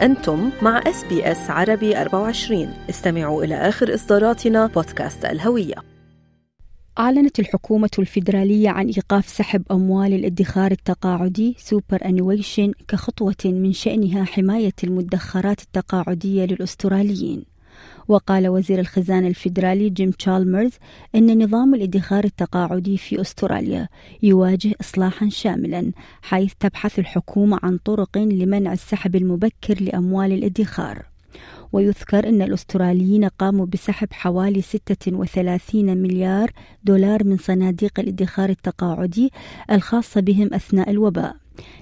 أنتم مع إس بي إس عربي 24 استمعوا إلى آخر إصداراتنا بودكاست الهوية. أعلنت الحكومة الفيدرالية عن إيقاف سحب أموال الادخار التقاعدي superannuation كخطوة من شأنها حماية المدخرات التقاعدية للأستراليين. وقال وزير الخزانة الفيدرالي جيم تشالمرز أن نظام الادخار التقاعدي في أستراليا يواجه إصلاحا شاملا حيث تبحث الحكومة عن طرق لمنع السحب المبكر لأموال الادخار. ويذكر أن الأستراليين قاموا بسحب حوالي 36 مليار دولار من صناديق الادخار التقاعدي الخاصة بهم أثناء الوباء.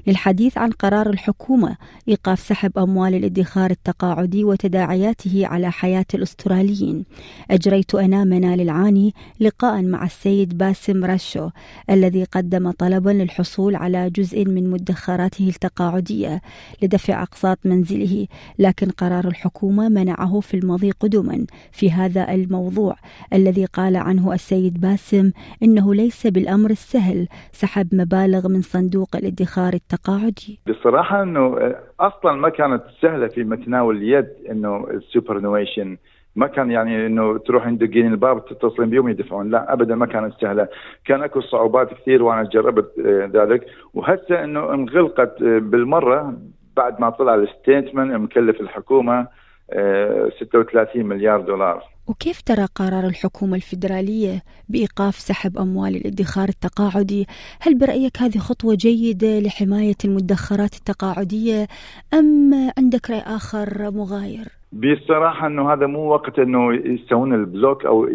للحديث عن قرار الحكومة إيقاف سحب أموال الادخار التقاعدي وتداعياته على حياة الأستراليين. أجريت أنا منال العاني لقاء مع السيد باسم راشو الذي قدم طلبا للحصول على جزء من مدخراته التقاعدية لدفع أقساط منزله لكن قرار الحكومة منعه من المضي قدما. في هذا الموضوع الذي قال عنه السيد باسم إنه ليس بالأمر السهل سحب مبالغ من صندوق الادخار التقاعدي؟ بصراحة أنه أصلا ما كانت سهلة في متناول اليد أنه ال superannuation ما كان يعني إنه تروحين تدقين الباب تتصلين بيهم يدفعون. لا ابدا ما كانت سهلة. كان أكو صعوبات كثير وأنا جربت آه، ذلك. وهسه إنه انغلقت آه، بالمرة بعد ما طلع ال statement مال الحكومة. 36 آه، مليار دولار وكيف ترى قرار الحكومة الفيدرالية بإيقاف سحب أموال الادخار التقاعدي؟ هل برأيك هذه خطوة جيدة لحماية المدخرات التقاعدية أم عندك رأي آخر مغاير؟ بصراحة إنه هذا مو وقت إنه يسوون ال block أو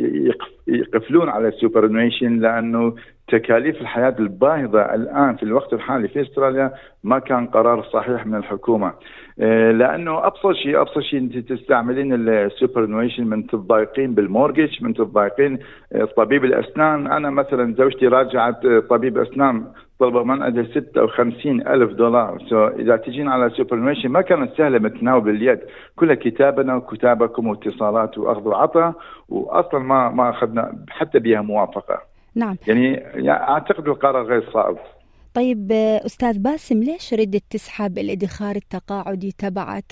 يقفلون على ال superannuation لأنه تكاليف الحياة الباهظة الآن في الوقت الحالي في أستراليا ما كان قرار صحيح من الحكومة. آه، لأنه أبسط شيء أبسط شيء أنت تستعملين ال superannuation من تتضايقين بال mortgage من تتضايقين آه، طبيب الأسنان. أنا مثلا زوجتي راجعت آه، طبيب أسنان طلب من أجل 56 ألف دولار. so إذا تجين على superannuation ما كانت سهلة متناول باليد. كلها كتابنا وكتابكم واتصالات وأخذ وعطاء وأصلا ما ما أخذنا حتى بها موافقة. نعم يعني, يعني أعتقد القرار غير صائب طيب أستاذ باسم ليش ردت تسحب الإدخار التقاعدي تبعك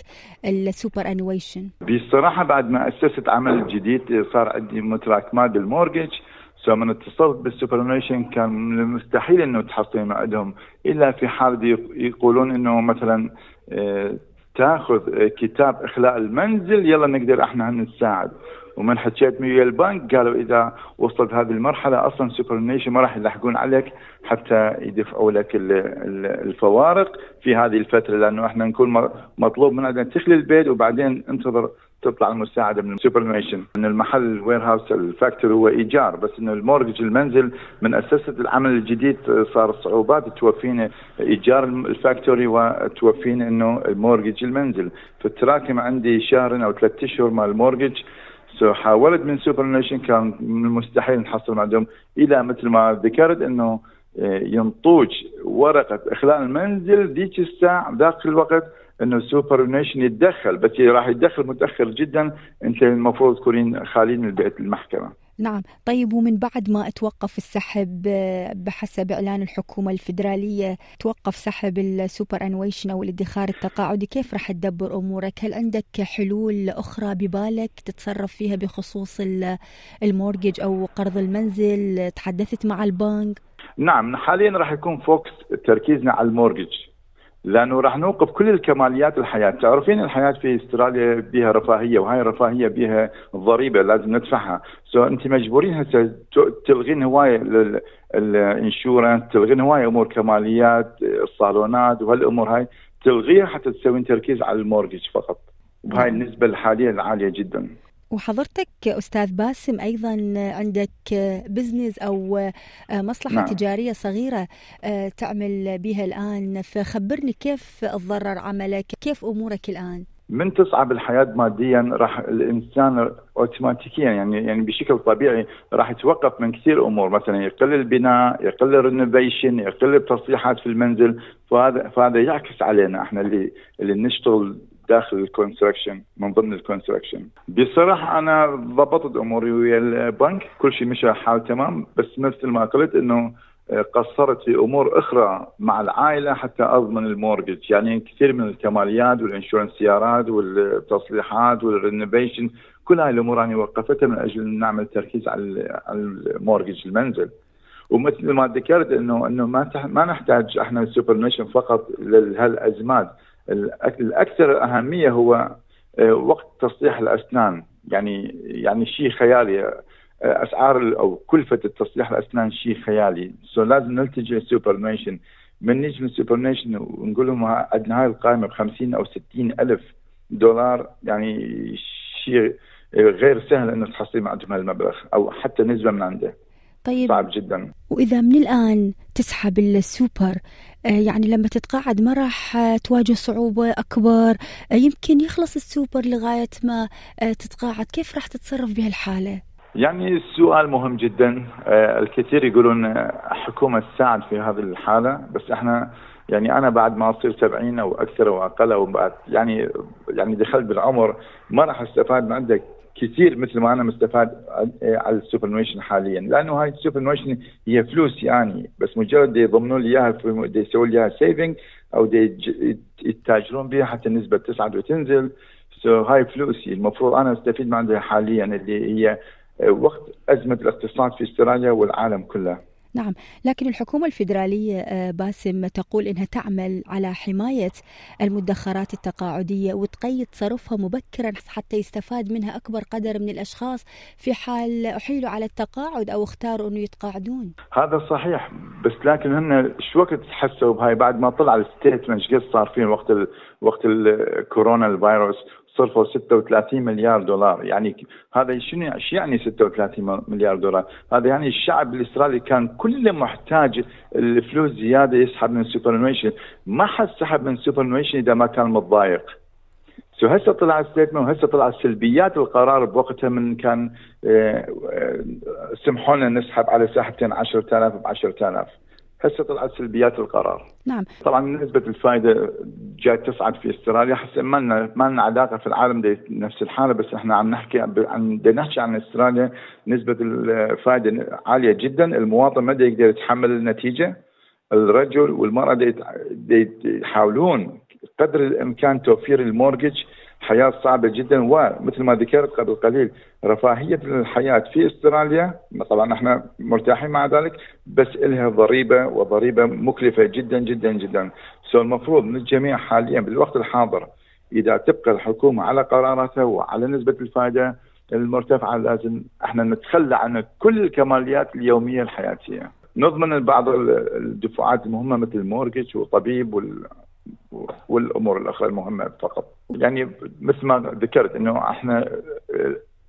ال superannuation؟ بصراحة بعد ما أسست عمل جديد صار عندي متراكمات بال mortgage so من اتصلت بال superannuation كان من المستحيل إنه تحصلين عندهم إلا في حال يقولون إنه مثلا آه، تاخذ كتاب إخلاء المنزل يلا نقدر إحنا نساعد. ومن حكيت ويا البنك قالوا إذا وصلت هذه المرحلة أصلا superannuation ما راح يلحقون عليك حتى يدفعوا لك الفوارق في هذه الفترة لأنه إحنا نكون مطلوب مننا تخلي البيت وبعدين انتظر تطلع المساعدة من ال superannuation من المحل ال warehouse ال factory هو إيجار بس انه ال mortgage المنزل من أسست العمل الجديد صار صعوبات توفينا إيجار ال factory وتوفينا إنه ال mortgage المنزل. فتراكم عندي شهر أو ثلاثة اشهر مال ال mortgage. so حاولت من superannuation كان من المستحيل نحصل عندهم إلا مثل ما ذكرت إنه آه، ينطوك ورقة إخلاء المنزل ذيك الساعة ذاك الوقت إنه superannuation يتدخل بس راح يتدخل متأخر جدا أنت المفروض تكونين خالين من بيت المحكمة. نعم. طيب ومن بعد ما توقف السحب آه، بحسب إعلان الحكومة الفيدرالية توقف سحب ال superannuation أو الادخار التقاعدي كيف راح تدبر أمورك؟ هل عندك حلول أخرى ببالك تتصرف فيها بخصوص ال mortgage أو قرض المنزل؟ تحدثت مع البنك؟ نعم حاليا راح يكون focus تركيزنا على ال mortgage. لأنه راح نوقف كل الكماليات الحياة، تعرفين الحياة في استراليا بها رفاهية وهاي الرفاهية بها ضريبة لازم ندفعها، so أنت مجبورين هسه تلغين هواية ال insurance، تلغين هواية أمور كماليات، الصالونات وهالأمور هاي تلغيها حتى تسوين تركيز على ال mortgage فقط. وهاي نعم. النسبة الحالية العالية جدا. وحضرتك أستاذ باسم أيضا عندك business أو مصلحة نعم. تجارية صغيرة آه، تعمل بها الآن فخبرني كيف تضرر عملك كيف أمورك الآن من تصعب الحياة ماديا راح الإنسان أوتوماتيكيا يعني يعني بشكل طبيعي راح يتوقف من كثير أمور مثلا يقل البناء يقل ال renovation يقل التصليحات في المنزل فهذا فهذا يعكس علينا إحنا اللي اللي نشتغل داخل ال construction من ضمن ال construction. بصراحة أنا ضبطت أموري ويا البنك كل شيء مشى حال تمام بس مثل ما قلت إنه قصرت في أمور أخرى مع العائلة حتى أضمن ال mortgage. يعني كثير من الكماليات وال insurance سيارات والتصليحات وال renovation كل هاي الأمور أنا وقفتها من أجل نعمل تركيز على ال mortgage المنزل. ومثل ما ذكرت إنه إنه ما ما نحتاج إحنا السوبر فقط لهالأزمات. الأكثر أهمية هو آه، وقت تصليح الأسنان. يعني يعني شيء خيالي أسعار أو كلفة التصليح الأسنان شيء خيالي. so لازم نلتجئ لل superannuation من نيجي من ال superannuation ونقول لهم عندنا هاي القائمة ب 50 أو 60 ألف دولار. يعني شيء غير سهل إنه تحصلي عندهم هالمبلغ أو حتى نسبة من عنده. طيب. صعب جدا. وإذا من الآن تسحب السوبر آه، يعني لما تتقاعد ما راح تواجه صعوبة أكبر؟ آه، يمكن يخلص السوبر لغاية ما آه، تتقاعد. كيف راح تتصرف بهالحالة؟ يعني السؤال مهم جدا. الكثير يقولون الحكومة تساعد في هذه الحالة بس إحنا يعني أنا بعد ما أصير 70 أو أكثر أو أقل أو بعد يعني يعني دخلت بالعمر ما راح أستفاد من عندك كثير مثل ما أنا مستفاد على ال superannuation حاليا. لأنه هاي ال superannuation هي فلوس يعني بس مجرد يضمنوا لي إياها يسووا لي إياها saving أو يتاجرون بها حتى النسبة تصعد وتنزل. so هاي فلوسي المفروض أنا أستفيد من عندها حاليا اللي هي وقت أزمة الاقتصاد في أستراليا والعالم كله. نعم. لكن الحكومة الفيدرالية آه، باسم تقول إنها تعمل على حماية المدخرات التقاعدية وتقيد صرفها مبكرا حتى يستفاد منها أكبر قدر من الأشخاص في حال أحيلوا على التقاعد أو اختاروا أنه يتقاعدون. هذا صحيح بس لكن هن شو وقت حسوا بهاي بعد ما طلع الستيتمنت قد صار فيه وقت ال وقت الكورونا الفيروس؟ صرفوا 36 مليار دولار. يعني هذا شنو إيش يعني 36 مليار دولار؟ هذا يعني الشعب الاسترالي كان كله محتاج الفلوس زيادة يسحب من السوبر ما حد سحب من السوبر إذا ما كان متضايق. so هسه طلع statement وهسه طلع سلبيات القرار بوقتها من كان آه، آه، سمحوا لنا نسحب على ساحتين 10000 ب 10000 هسه طلعت سلبيات القرار. نعم. طبعا نسبة الفائده جاي تصعد في استراليا. حسب ما لنا ما لنا علاقة في العالم دي نفس الحالة بس إحنا عم نحكي عن نحكي عن استراليا نسبة الفائده عالية جدا. المواطن ما يقدر يتحمل النتيجة. الرجل والمرأة يحاولون قدر الإمكان توفير المورجج حياة صعبة جدا ومثل ما ذكرت قبل قليل رفاهية الحياة في استراليا طبعا إحنا مرتاحين مع ذلك بس لها ضريبة وضريبة مكلفة جدا جدا جدا. سو المفروض من الجميع حاليا بالوقت الحاضر إذا تبقى الحكومة على قراراتها وعلى نسبة الفائدة المرتفعه لازم إحنا نتخلى عن كل الكماليات اليومية الحياتية. نضمن بعض الدفعات المهمة مثل ال mortgage وطبيب وال والأمور الأخرى المهمة فقط. يعني مثل ما ذكرت إنه إحنا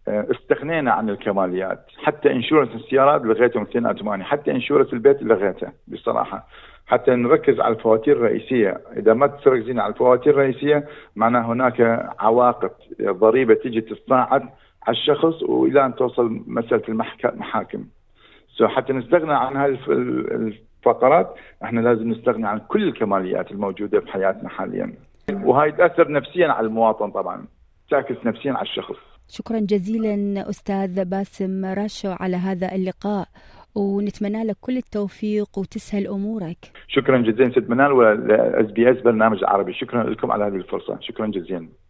آه، استغنينا عن الكماليات. حتى insurance السيارات لغيته 208 حتى insurance البيت لغيته بصراحة. حتى نركز على الفواتير الرئيسية. إذا ما تركزين على الفواتير الرئيسية معناه هناك عواقب ضريبة تجي تصاعد على الشخص وإلى أن توصل مسألة المحاكم. سو حتى نستغنى عن هذه الفقرات إحنا لازم نستغني عن كل الكماليات الموجودة في حياتنا حاليا وهاي تأثر نفسيا على المواطن طبعا تعكس نفسيا على الشخص شكرا جزيلا أستاذ باسم راشو على هذا اللقاء ونتمنى لك كل التوفيق وتسهل أمورك. شكرا جزيلا ست منال وال SBS برنامج عربي، شكرا لكم على هذه الفرصة، شكرا جزيلا.